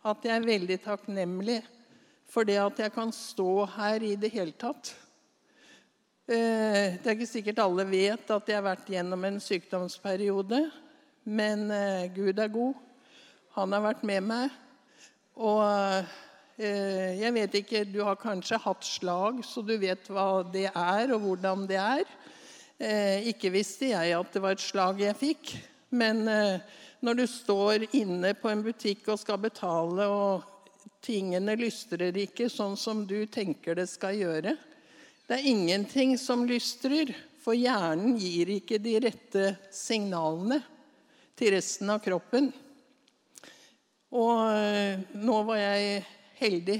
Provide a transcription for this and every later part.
at jeg er veldig takknemlig for det at jeg kan stå her i det hele tatt. Eh, det er ikke sikkert alle vet at jeg har vært gjennom en sykdomsperiode. Men eh, Gud er god. Han har vært med meg. Og eh, jeg vet ikke Du har kanskje hatt slag, så du vet hva det er, og hvordan det er. Ikke visste jeg at det var et slag jeg fikk. Men når du står inne på en butikk og skal betale, og tingene lystrer ikke sånn som du tenker det skal gjøre. Det er ingenting som lystrer, for hjernen gir ikke de rette signalene til resten av kroppen. Og eh, nå var jeg heldig.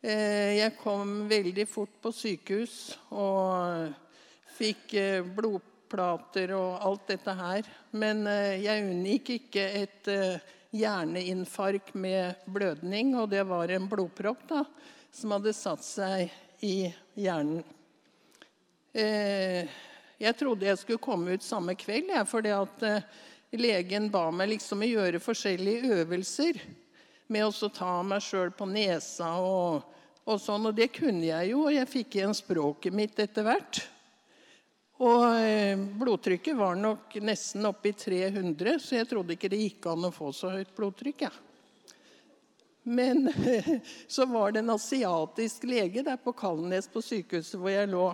Eh, jeg kom veldig fort på sykehus og fikk eh, blodprøver og alt dette her. Men eh, jeg unngikk ikke et eh, hjerneinfarkt med blødning, og det var en blodpropp da, som hadde satt seg i hjernen. Eh, jeg trodde jeg skulle komme ut samme kveld, jeg, fordi legen ba meg liksom å gjøre forskjellige øvelser. Med å ta meg sjøl på nesa og, og sånn. Og det kunne jeg jo, og jeg fikk igjen språket mitt etter hvert. Og eh, blodtrykket var nok nesten oppe i 300, så jeg trodde ikke det gikk an å få så høyt blodtrykk. Ja. Men så var det en asiatisk lege der på Kalnes på sykehuset hvor jeg lå.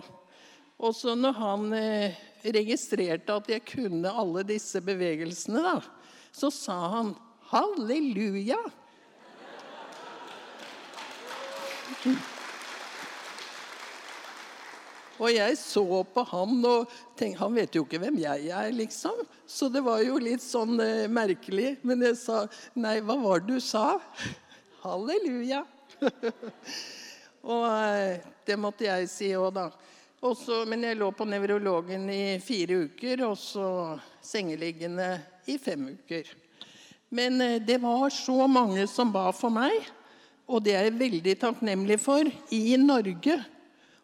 Og så når han eh, registrerte at jeg kunne alle disse bevegelsene, da, så sa han 'halleluja'. Og jeg så på han og tenkte Han vet jo ikke hvem jeg er, liksom. Så det var jo litt sånn eh, merkelig. Men jeg sa Nei, hva var det du sa? Halleluja. og eh, det måtte jeg si òg, da. Også, men jeg lå på nevrologen i fire uker, og så sengeliggende i fem uker. Men eh, det var så mange som ba for meg, og det er jeg veldig takknemlig for, i Norge.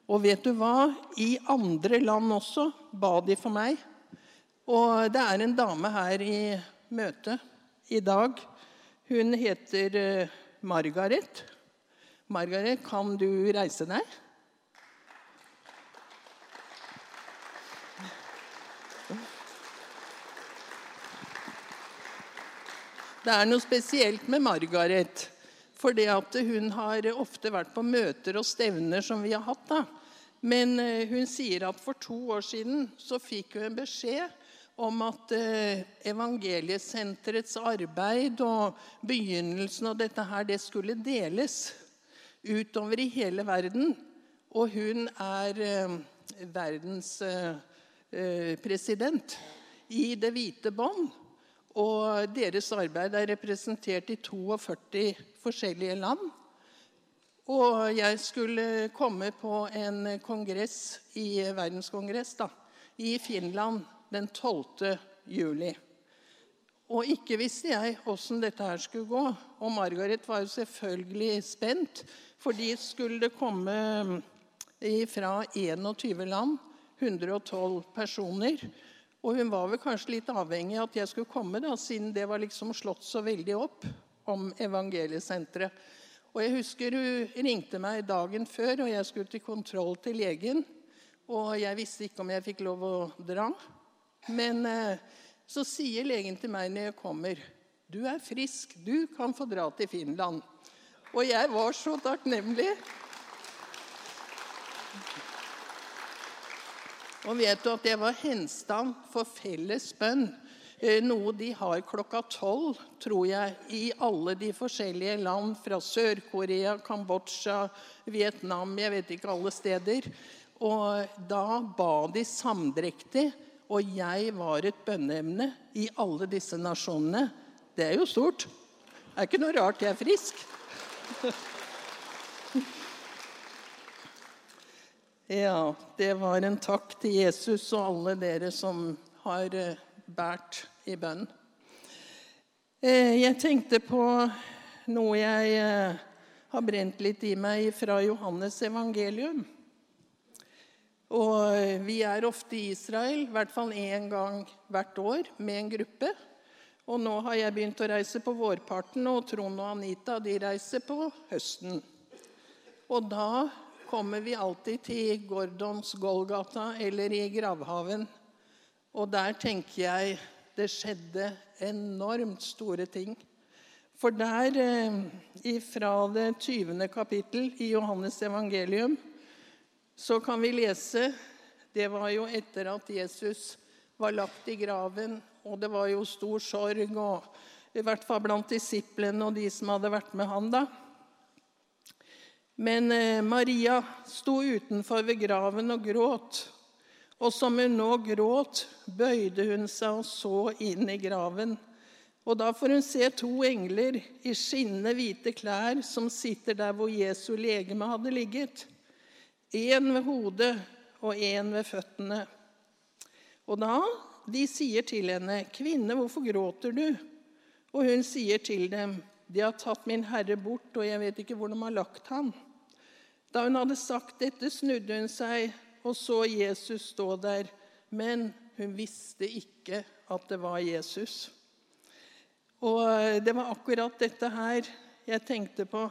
Og vet du hva? I andre land også ba de for meg. Og det er en dame her i møtet i dag. Hun heter eh, Margaret. Margaret, kan du reise deg? Det er noe spesielt med Margaret. For hun har ofte vært på møter og stevner som vi har hatt. da. Men eh, hun sier at for to år siden så fikk hun en beskjed om at eh, evangeliesenterets arbeid og begynnelsen av dette her, det skulle deles utover i hele verden. Og hun er eh, verdens president i Det hvite bånd. Og deres arbeid er representert i 42 forskjellige land. Og jeg skulle komme på en kongress i verdenskongress da, i Finland den 12. juli. Og ikke visste jeg åssen dette her skulle gå. Og Margaret var jo selvfølgelig spent, for de skulle det komme fra 21 land, 112 personer. Og hun var vel kanskje litt avhengig av at jeg skulle komme, da, siden det var liksom slått så veldig opp om evangeliesenteret. Og jeg husker Hun ringte meg dagen før, og jeg skulle til kontroll til legen. Og jeg visste ikke om jeg fikk lov å dra. Men eh, så sier legen til meg når jeg kommer, 'Du er frisk. Du kan få dra til Finland.' Og jeg var så takknemlig. Og vet du at jeg var henstand for felles bønn Eh, noe de har klokka tolv, tror jeg, i alle de forskjellige land, fra Sør-Korea, Kambodsja, Vietnam, jeg vet ikke alle steder. Og da ba de samdrektig, og jeg var et bønneemne i alle disse nasjonene. Det er jo stort. Det er ikke noe rart jeg er frisk. Ja, det var en takk til Jesus og alle dere som har eh, båret i bønn. Eh, jeg tenkte på noe jeg eh, har brent litt i meg fra Johannes evangelium. Og vi er ofte i Israel, i hvert fall én gang hvert år, med en gruppe. Og nå har jeg begynt å reise på vårparten, og Trond og Anita de reiser på høsten. Og da kommer vi alltid til Gordons Golgata eller i gravhaven. Og der tenker jeg det skjedde enormt store ting. For der, eh, fra det 20. kapittel i Johannes evangelium, så kan vi lese Det var jo etter at Jesus var lagt i graven, og det var jo stor sorg, og, i hvert fall blant disiplene og de som hadde vært med han da. Men eh, Maria sto utenfor ved graven og gråt. Og som hun nå gråt, bøyde hun seg og så inn i graven. Og da får hun se to engler i skinnende hvite klær som sitter der hvor Jesu legeme hadde ligget. Én ved hodet og én ved føttene. Og da de sier til henne, 'Kvinne, hvorfor gråter du?' Og hun sier til dem, 'De har tatt min Herre bort, og jeg vet ikke hvor de har lagt ham.' Da hun hadde sagt dette, snudde hun seg og så Jesus stå der. Men hun visste ikke at det var Jesus. Og eh, det var akkurat dette her jeg tenkte på.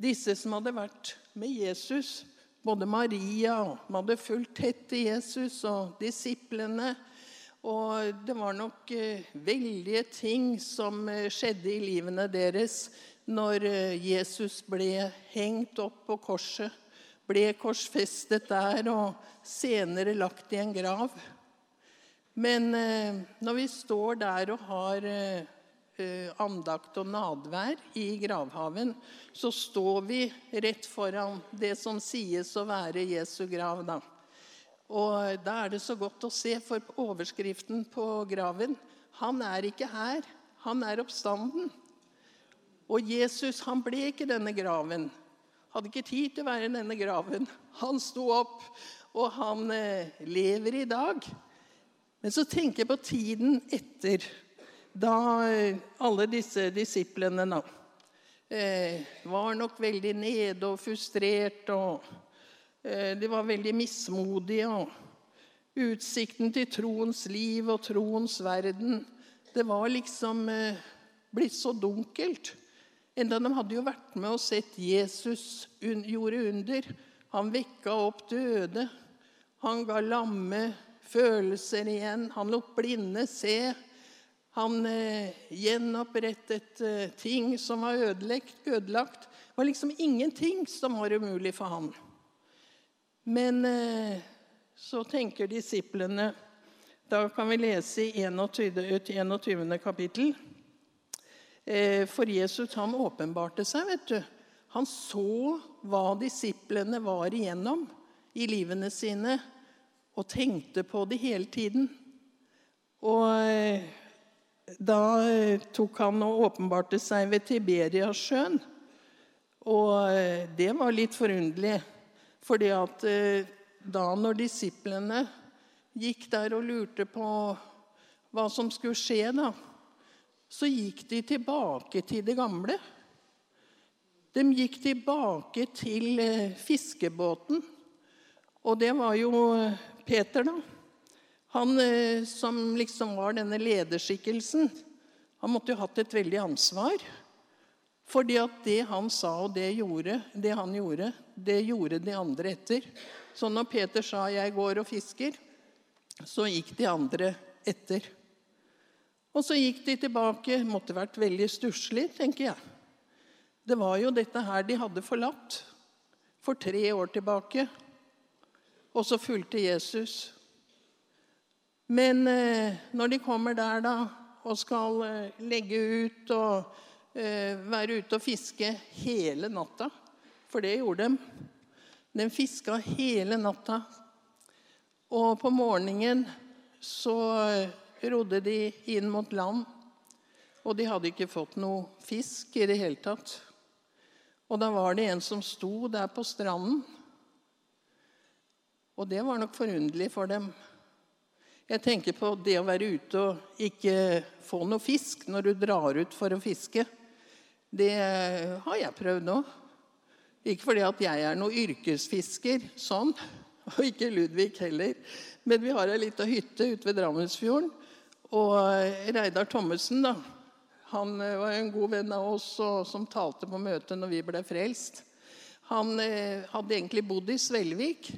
Disse som hadde vært med Jesus, både Maria og som hadde fulgt tett til Jesus, og disiplene. Og det var nok eh, veldige ting som eh, skjedde i livene deres når Jesus ble hengt opp på korset, ble korsfestet der og senere lagt i en grav. Men eh, når vi står der og har eh, andakt og nadvær i gravhaven, så står vi rett foran det som sies å være Jesu grav. da. Og da er det så godt å se, for overskriften på graven Han er ikke her, han er oppstanden. Og Jesus han ble ikke denne graven. Hadde ikke tid til å være i denne graven. Han sto opp, og han eh, lever i dag. Men så tenker jeg på tiden etter, da eh, alle disse disiplene da, eh, var nok veldig nede og frustrert. og De var veldig mismodige. og Utsikten til troens liv og troens verden, det var liksom blitt så dunkelt. Enda de hadde jo vært med og sett Jesus gjorde under. Han vekka opp døde. Han ga lamme følelser igjen. Han lot blinde se. Han eh, gjenopprettet eh, ting som var ødelagt, ødelagt. Det var liksom ingenting som var umulig for han. Men eh, så tenker disiplene Da kan vi lese i 21. 21. kapittel. Eh, for Jesus han åpenbarte seg. vet du. Han så hva disiplene var igjennom i livene sine, og tenkte på det hele tiden. Og eh, da eh, tok han og åpenbarte seg ved Tiberiasjøen. Og det var litt forunderlig, fordi at da når disiplene gikk der og lurte på hva som skulle skje, da, så gikk de tilbake til det gamle. De gikk tilbake til eh, fiskebåten. Og det var jo eh, Peter, da. Han eh, som liksom var denne lederskikkelsen. Han måtte jo hatt et veldig ansvar. Fordi at det han sa og det, gjorde, det han gjorde, det gjorde de andre etter. Så når Peter sa 'jeg går og fisker', så gikk de andre etter. Og så gikk de tilbake. Måtte vært veldig stusslig, tenker jeg. Det var jo dette her de hadde forlatt for tre år tilbake. Og så fulgte Jesus. Men eh, når de kommer der da, og skal eh, legge ut og eh, være ute og fiske hele natta For det gjorde de. De fiska hele natta. Og på morgenen så rodde de inn mot land. Og de hadde ikke fått noe fisk i det hele tatt. Og da var det en som sto der på stranden. Og det var nok forunderlig for dem. Jeg tenker på det å være ute og ikke få noe fisk når du drar ut for å fiske. Det har jeg prøvd nå. Ikke fordi at jeg er noen yrkesfisker, sånn, og ikke Ludvig heller. Men vi har ei lita hytte ute ved Drammensfjorden. Og Reidar Thommessen, da, han var en god venn av oss og, som talte på møtet når vi ble frelst. Han eh, hadde egentlig bodd i Svelvik,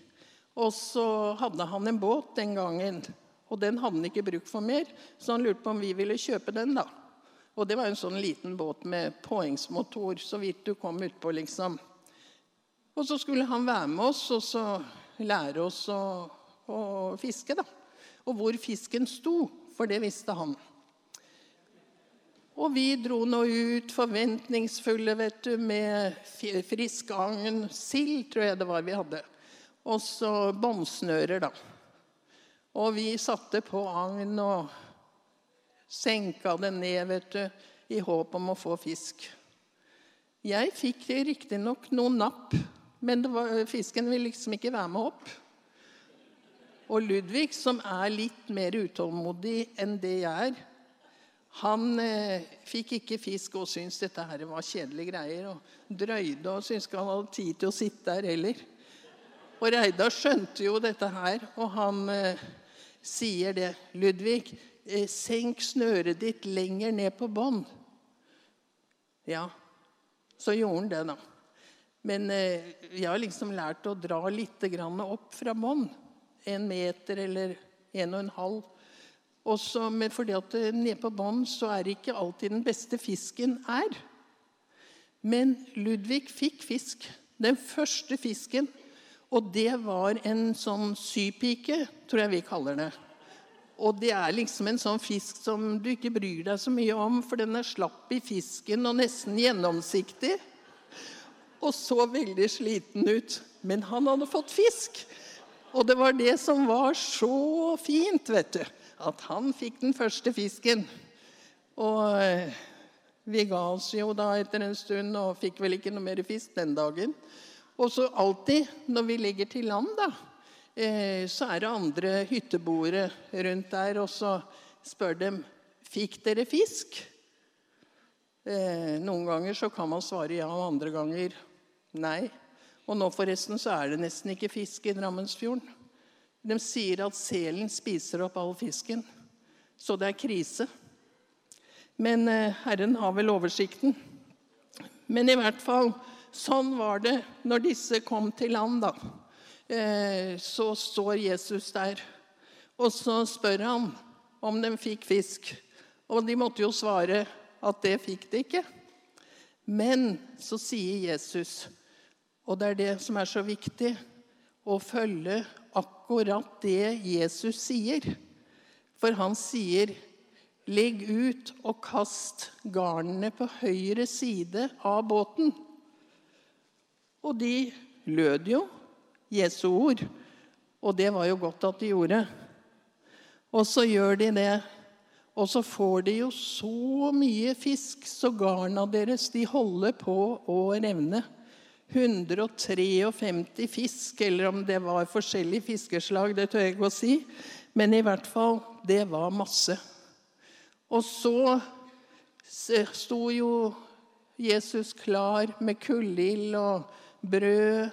og så hadde han en båt den gangen. Og den hadde han ikke bruk for mer, så han lurte på om vi ville kjøpe den. da. Og det var en sånn liten båt med påhengsmotor, så vidt du kom utpå, liksom. Og så skulle han være med oss og så lære oss å, å fiske, da. Og hvor fisken sto, for det visste han. Og vi dro nå ut forventningsfulle vet du, med frisk agn. Sild, tror jeg det var vi hadde. Og så båndsnører, da. Og vi satte på agn og senka det ned vet du, i håp om å få fisk. Jeg fikk riktignok noen napp, men var, fisken ville liksom ikke være med opp. Og Ludvig, som er litt mer utålmodig enn det jeg er, han eh, fikk ikke fisk og syntes dette her var kjedelige greier. Og drøyde og syntes ikke han hadde tid til å sitte der heller. Og Reidar skjønte jo dette her, og han eh, sier det. 'Ludvig, eh, senk snøret ditt lenger ned på bånn.' Ja, så gjorde han det, da. Men eh, jeg har liksom lært å dra litt opp fra bånn. En meter eller en og en halv. Også med, fordi at eh, nede på bånn så er det ikke alltid den beste fisken er. Men Ludvig fikk fisk. Den første fisken og det var en sånn sypike, tror jeg vi kaller det. Og det er liksom en sånn fisk som du ikke bryr deg så mye om, for den er slapp i fisken og nesten gjennomsiktig. Og så veldig sliten ut. Men han hadde fått fisk. Og det var det som var så fint, vet du. At han fikk den første fisken. Og eh, vi ga oss jo da etter en stund og fikk vel ikke noe mer fisk den dagen. Og så alltid når vi ligger til land, da, eh, så er det andre hytteboere rundt der, og så spør dem fikk dere fisk. Eh, noen ganger så kan man svare ja, og andre ganger nei. Og nå forresten så er det nesten ikke fisk i Drammensfjorden. De sier at selen spiser opp all fisken, så det er krise. Men eh, Herren har vel oversikten. Men i hvert fall Sånn var det når disse kom til land. da. Eh, så står Jesus der, og så spør han om de fikk fisk. Og de måtte jo svare at det fikk de ikke. Men så sier Jesus, og det er det som er så viktig, å følge akkurat det Jesus sier. For han sier, 'Legg ut og kast garnene på høyre side av båten'. Og de lød jo Jesu ord. Og det var jo godt at de gjorde. Og så gjør de det. Og så får de jo så mye fisk, så garna deres de holder på å revne. 153 fisk, eller om det var forskjellige fiskeslag, det tør jeg ikke å si. Men i hvert fall, det var masse. Og så sto jo Jesus klar med kullild og brød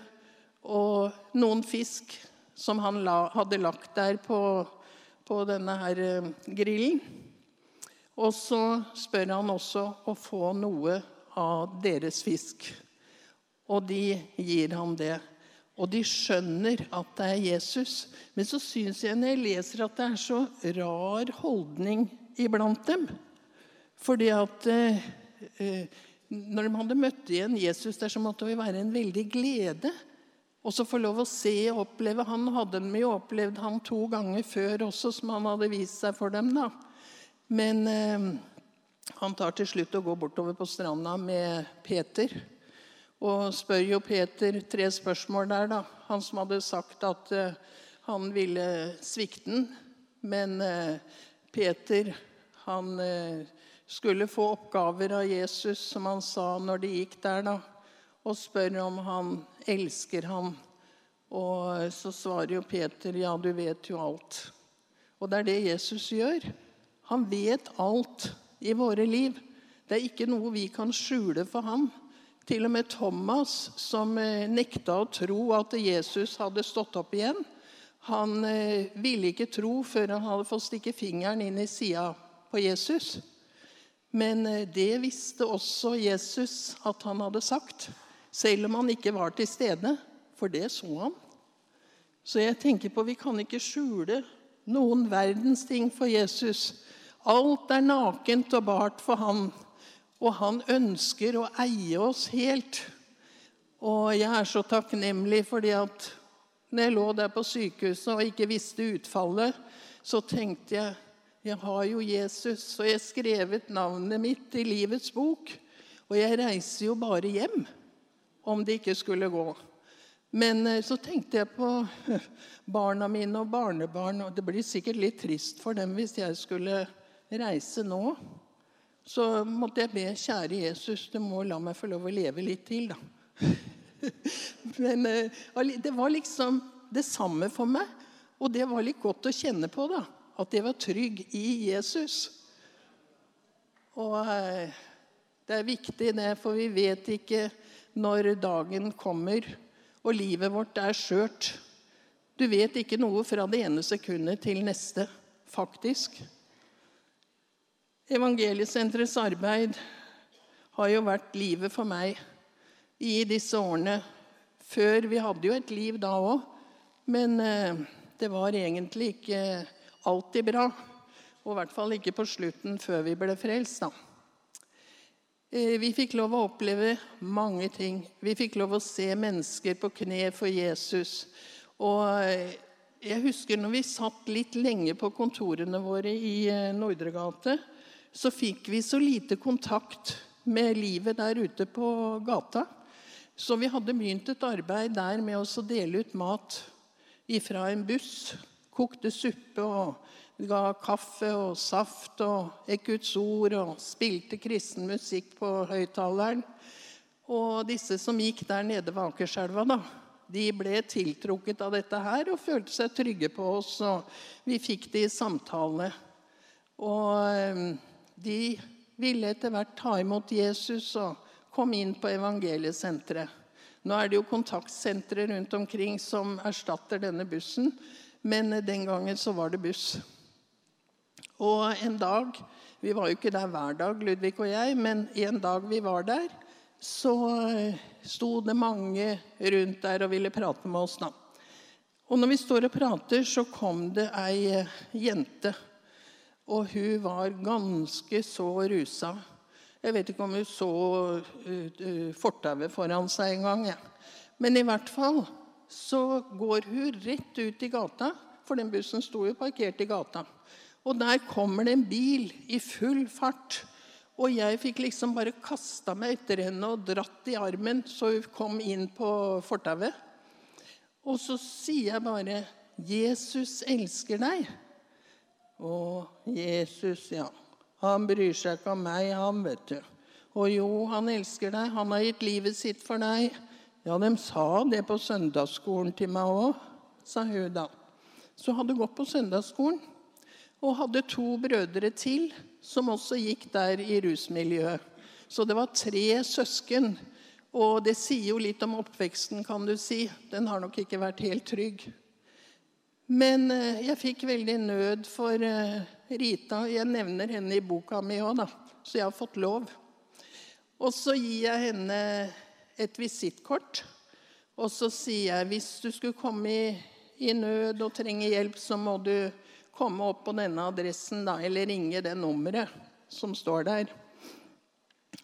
og noen fisk som han la, hadde lagt der på, på denne her eh, grillen. Og så spør han også å få noe av deres fisk. Og de gir ham det. Og de skjønner at det er Jesus. Men så syns jeg når jeg leser at det er så rar holdning iblant dem. Fordi at eh, eh når de hadde møtt igjen Jesus der, så måtte det være en veldig glede. Og så få lov å se og oppleve Han hadde de jo opplevd han to ganger før også, som han hadde vist seg for dem. da. Men eh, han tar til slutt og går bortover på stranda med Peter. Og spør jo Peter tre spørsmål der, da. Han som hadde sagt at eh, han ville svikte den. Men eh, Peter, han eh, skulle få oppgaver av Jesus, som han sa når de gikk der, da, og spør om han elsker ham. Og så svarer jo Peter, ja, du vet jo alt. Og det er det Jesus gjør. Han vet alt i våre liv. Det er ikke noe vi kan skjule for ham. Til og med Thomas, som eh, nekta å tro at Jesus hadde stått opp igjen, han eh, ville ikke tro før han hadde fått stikke fingeren inn i sida på Jesus. Men eh, det visste også Jesus at han hadde sagt, selv om han ikke var til stede. For det så han. Så jeg tenker på vi kan ikke skjule noen verdens ting for Jesus. Alt er nakent og bart for han, og han ønsker å eie oss helt. Og jeg er så takknemlig fordi at når jeg lå der på sykehuset og ikke visste utfallet, så tenkte jeg jeg har jo Jesus, og jeg skrevet navnet mitt i livets bok. Og jeg reiser jo bare hjem om det ikke skulle gå. Men eh, så tenkte jeg på barna mine og barnebarn, og det blir sikkert litt trist for dem hvis jeg skulle reise nå. Så måtte jeg be kjære Jesus, du må la meg få lov å leve litt til, da. Men eh, det var liksom det samme for meg, og det var litt godt å kjenne på, da at jeg var trygg i Jesus. Og eh, det er viktig, det, for vi vet ikke når dagen kommer, og livet vårt er skjørt. Du vet ikke noe fra det ene sekundet til neste, faktisk. Evangeliesenterets arbeid har jo vært livet for meg i disse årene. Før Vi hadde jo et liv da òg, men eh, det var egentlig ikke alltid bra. Og i hvert fall ikke på slutten, før vi ble frelst. da. Eh, vi fikk lov å oppleve mange ting. Vi fikk lov å se mennesker på kne for Jesus. Og eh, jeg husker når vi satt litt lenge på kontorene våre i Nordregate, så fikk vi så lite kontakt med livet der ute på gata. Så vi hadde begynt et arbeid der med å dele ut mat ifra en buss kokte suppe og ga kaffe og saft og Guds ord og spilte kristen musikk på høyttaleren. Og disse som gikk der nede ved Akerselva, da, de ble tiltrukket av dette her og følte seg trygge på oss. Og vi fikk de i samtale. Og eh, de ville etter hvert ta imot Jesus og kom inn på evangeliesenteret. Nå er det jo kontaktsentre rundt omkring som erstatter denne bussen. Men den gangen så var det buss. Og en dag Vi var jo ikke der hver dag, Ludvig og jeg, men en dag vi var der, så eh, sto det mange rundt der og ville prate med oss. da. Og når vi står og prater, så kom det ei eh, jente. Og hun var ganske så rusa. Jeg vet ikke om hun så uh, fortauet foran seg en gang. Ja. Men i hvert fall så går hun rett ut i gata, for den bussen sto jo parkert i gata. Og der kommer det en bil i full fart. Og jeg fikk liksom bare kasta meg etter henne og dratt i armen så hun kom inn på fortauet. Og så sier jeg bare 'Jesus elsker deg'. Å, Jesus, ja. Han bryr seg ikke om meg, han, vet du. Og jo, han elsker deg. Han har gitt livet sitt for deg. Ja, de sa det på søndagsskolen til meg òg, sa hun da. Så hadde gått på søndagsskolen og hadde to brødre til som også gikk der i rusmiljøet. Så det var tre søsken. Og det sier jo litt om oppveksten, kan du si. Den har nok ikke vært helt trygg. Men eh, jeg fikk veldig nød for eh, Rita. Jeg nevner henne i boka mi òg, da. Så jeg har fått lov. Og så gir jeg henne et visittkort. Og så sier jeg hvis du skulle komme i, i, nød og trenge hjelp, så må du komme opp på denne adressen da, eller ringe det nummeret som står der.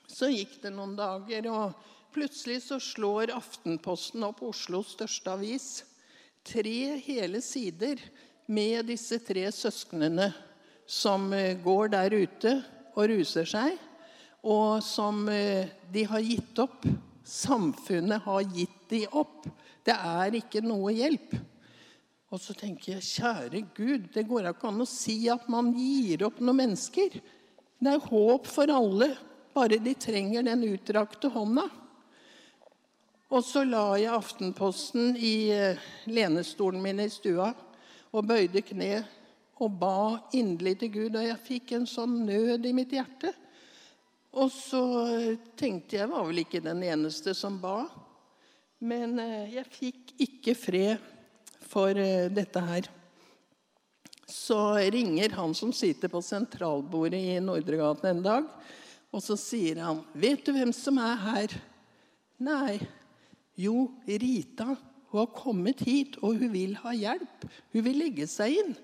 Så gikk det noen dager, og plutselig så slår Aftenposten opp Oslos største avis. Tre hele sider med disse tre søsknene som eh, går der ute og ruser seg, og som eh, de har gitt opp Samfunnet har gitt de opp. Det er ikke noe hjelp. Og så tenker jeg, kjære Gud, det går ikke an å si at man gir opp noen mennesker. Det er håp for alle, bare de trenger den utdrakte hånda. Og så la jeg Aftenposten i eh, lenestolen min i stua og bøyde kne og ba inderlig til Gud. Og jeg fikk en sånn nød i mitt hjerte. Og så tenkte jeg var vel ikke den eneste som ba. Men eh, jeg fikk ikke fred for eh, dette her. Så ringer han som sitter på sentralbordet i Nordregaten en dag, og så sier han, 'Vet du hvem som er her?' 'Nei.' 'Jo, Rita. Hun har kommet hit, og hun vil ha hjelp. Hun vil legge seg inn.'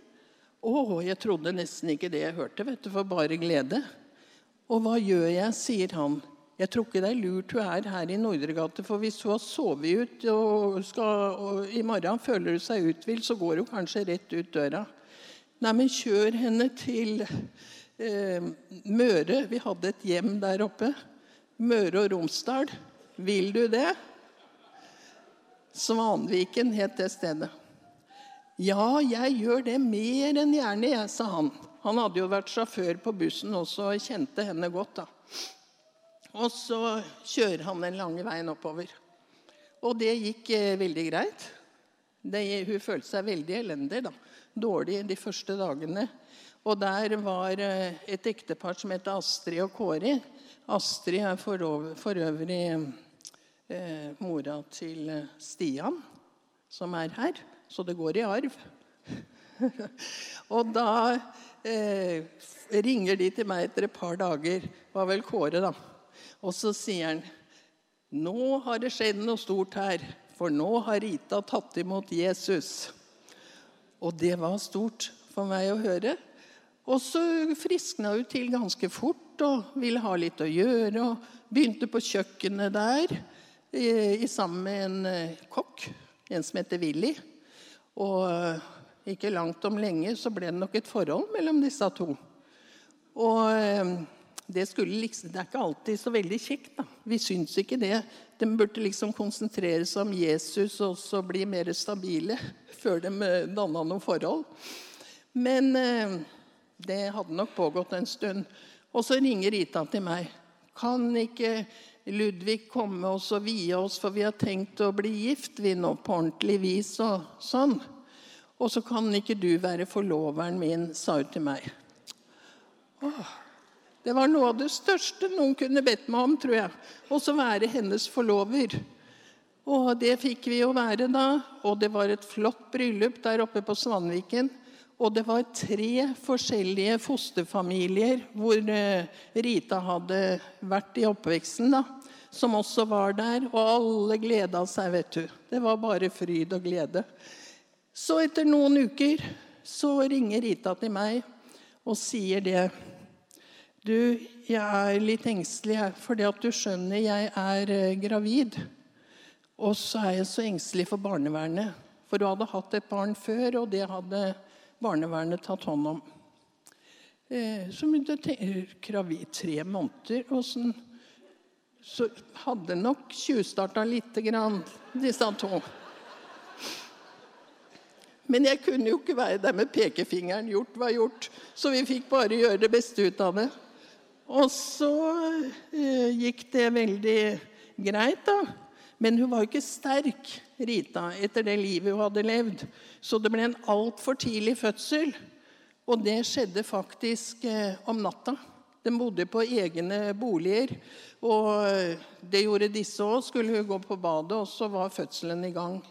Å, jeg trodde nesten ikke det jeg hørte, vet du, for bare glede. Og hva gjør jeg, sier han. Jeg tror ikke det er lurt hun er her i Nordregate, for hvis hun har sovet ut og, skal, og i morgen føler hun seg uthvilt, så går hun kanskje rett ut døra. Nei, men kjør henne til eh, Møre. Vi hadde et hjem der oppe. Møre og Romsdal. Vil du det? Svanviken het det stedet. Ja, jeg gjør det mer enn gjerne, jeg, sa han. Han hadde jo vært sjåfør på bussen også og kjente henne godt. da. Og så kjører han den lange veien oppover. Og det gikk eh, veldig greit. Det, hun følte seg veldig elendig. da. Dårlig de første dagene. Og der var eh, et ektepar som het Astrid og Kåri. Astrid er for, for øvrig eh, mora til eh, Stian, som er her. Så det går i arv. og da eh, ringer de til meg etter et par dager. Var vel Kåre, da. Og så sier han nå har det skjedd noe stort her, for nå har Rita tatt imot Jesus. Og det var stort for meg å høre. Og så friskna hun til ganske fort og ville ha litt å gjøre. Og begynte på kjøkkenet der i, sammen med en eh, kokk, en som heter Willy. Og eh, ikke langt om lenge så ble det nok et forhold mellom disse to. Og eh, det, liksom, det er ikke alltid så veldig kjekt. da. Vi syns ikke det. De burde liksom konsentrere seg om Jesus og så bli mer stabile før de danna noe forhold. Men det hadde nok pågått en stund. Og så ringer Rita til meg. Kan ikke Ludvig komme oss og vie oss, for vi har tenkt å bli gift vi nå på ordentlig vis. Og sånn. Og så kan ikke du være forloveren min, sa hun til meg. Åh, det var noe av det største noen kunne bedt meg om, tror jeg. Å være hennes forlover. Og det fikk vi jo være da. Og det var et flott bryllup der oppe på Svanviken. Og det var tre forskjellige fosterfamilier hvor eh, Rita hadde vært i oppveksten, da, som også var der. Og alle gleda seg, vet du. Det var bare fryd og glede. Så etter noen uker så ringer Rita til meg og sier det. Du, jeg er litt engstelig fordi at du skjønner jeg er eh, gravid. Og så er jeg så engstelig for barnevernet. For hun hadde hatt et barn før, og det hadde barnevernet tatt hånd om. Eh, så begynte jeg gravid tre måneder. og sånn, så hadde nok tjuvstarta lite grann, disse to. Men jeg kunne jo ikke være der med pekefingeren. Gjort var gjort. Så vi fikk bare gjøre det beste ut av det. Og så eh, gikk det veldig greit, da. Men hun var jo ikke sterk, Rita, etter det livet hun hadde levd. Så det ble en altfor tidlig fødsel. Og det skjedde faktisk eh, om natta. De bodde på egne boliger. Og eh, det gjorde disse òg. Skulle hun gå på badet, og så var fødselen i gang.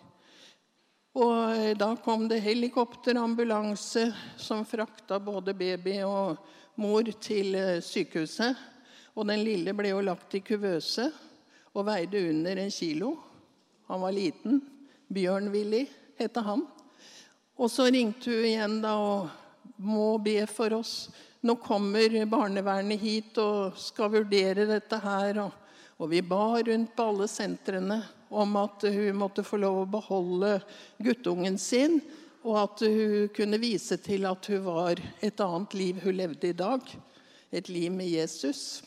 Og eh, da kom det helikopter ambulanse som frakta både baby og mor til eh, sykehuset. Og den lille ble jo lagt i kuvøse og veide under en kilo. Han var liten. Bjørn-Willy het han. Og så ringte hun igjen da og må be for oss. Nå kommer barnevernet hit og skal vurdere dette her. Og vi ba rundt på alle sentrene om at hun måtte få lov å beholde guttungen sin, og at hun kunne vise til at hun var et annet liv hun levde i dag. Et liv med Jesus.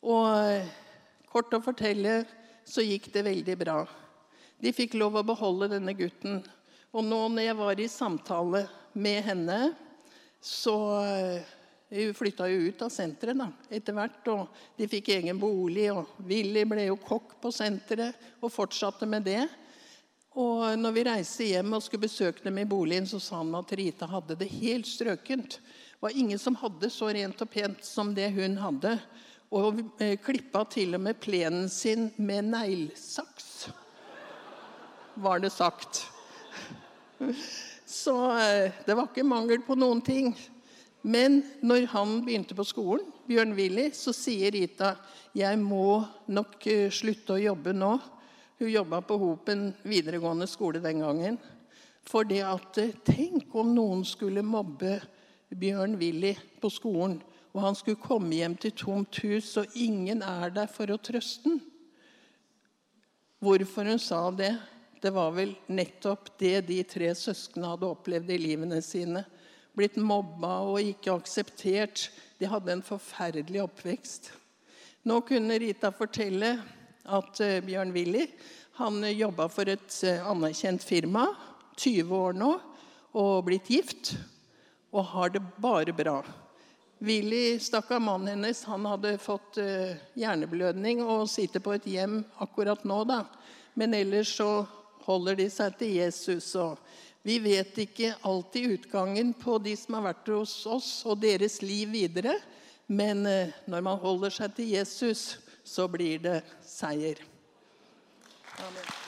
Og Kort å fortelle så gikk det veldig bra. De fikk lov å beholde denne gutten. Og nå når jeg var i samtale med henne, så Hun flytta jo ut av senteret da, etter hvert, og de fikk egen bolig. og Willy ble jo kokk på senteret og fortsatte med det. Og når vi reiste hjem og skulle besøke dem i boligen, så sa han at Rita hadde det helt strøkent. Det var ingen som hadde så rent og pent som det hun hadde. Og eh, klippa til og med plenen sin med neglesaks, var det sagt. Så eh, det var ikke mangel på noen ting. Men når han begynte på skolen, Bjørn Willy, så sier Rita jeg må nok eh, slutte å jobbe nå. Hun jobba på Hopen videregående skole den gangen. For det at Tenk om noen skulle mobbe Bjørn Willy på skolen, og han skulle komme hjem til tomt hus, og ingen er der for å trøste ham. Hvorfor hun sa det, det var vel nettopp det de tre søsknene hadde opplevd i livene sine blitt mobba og ikke akseptert. De hadde en forferdelig oppvekst. Nå kunne Rita fortelle at uh, Bjørn Willy han jobba for et uh, anerkjent firma, 20 år nå, og blitt gift. Og har det bare bra. Willy, stakkar mannen hennes, han hadde fått uh, hjerneblødning og sitter på et hjem akkurat nå, da. Men ellers så holder de seg til Jesus. og vi vet ikke alltid utgangen på de som har vært hos oss, og deres liv videre. Men eh, når man holder seg til Jesus, så blir det seier. Amen.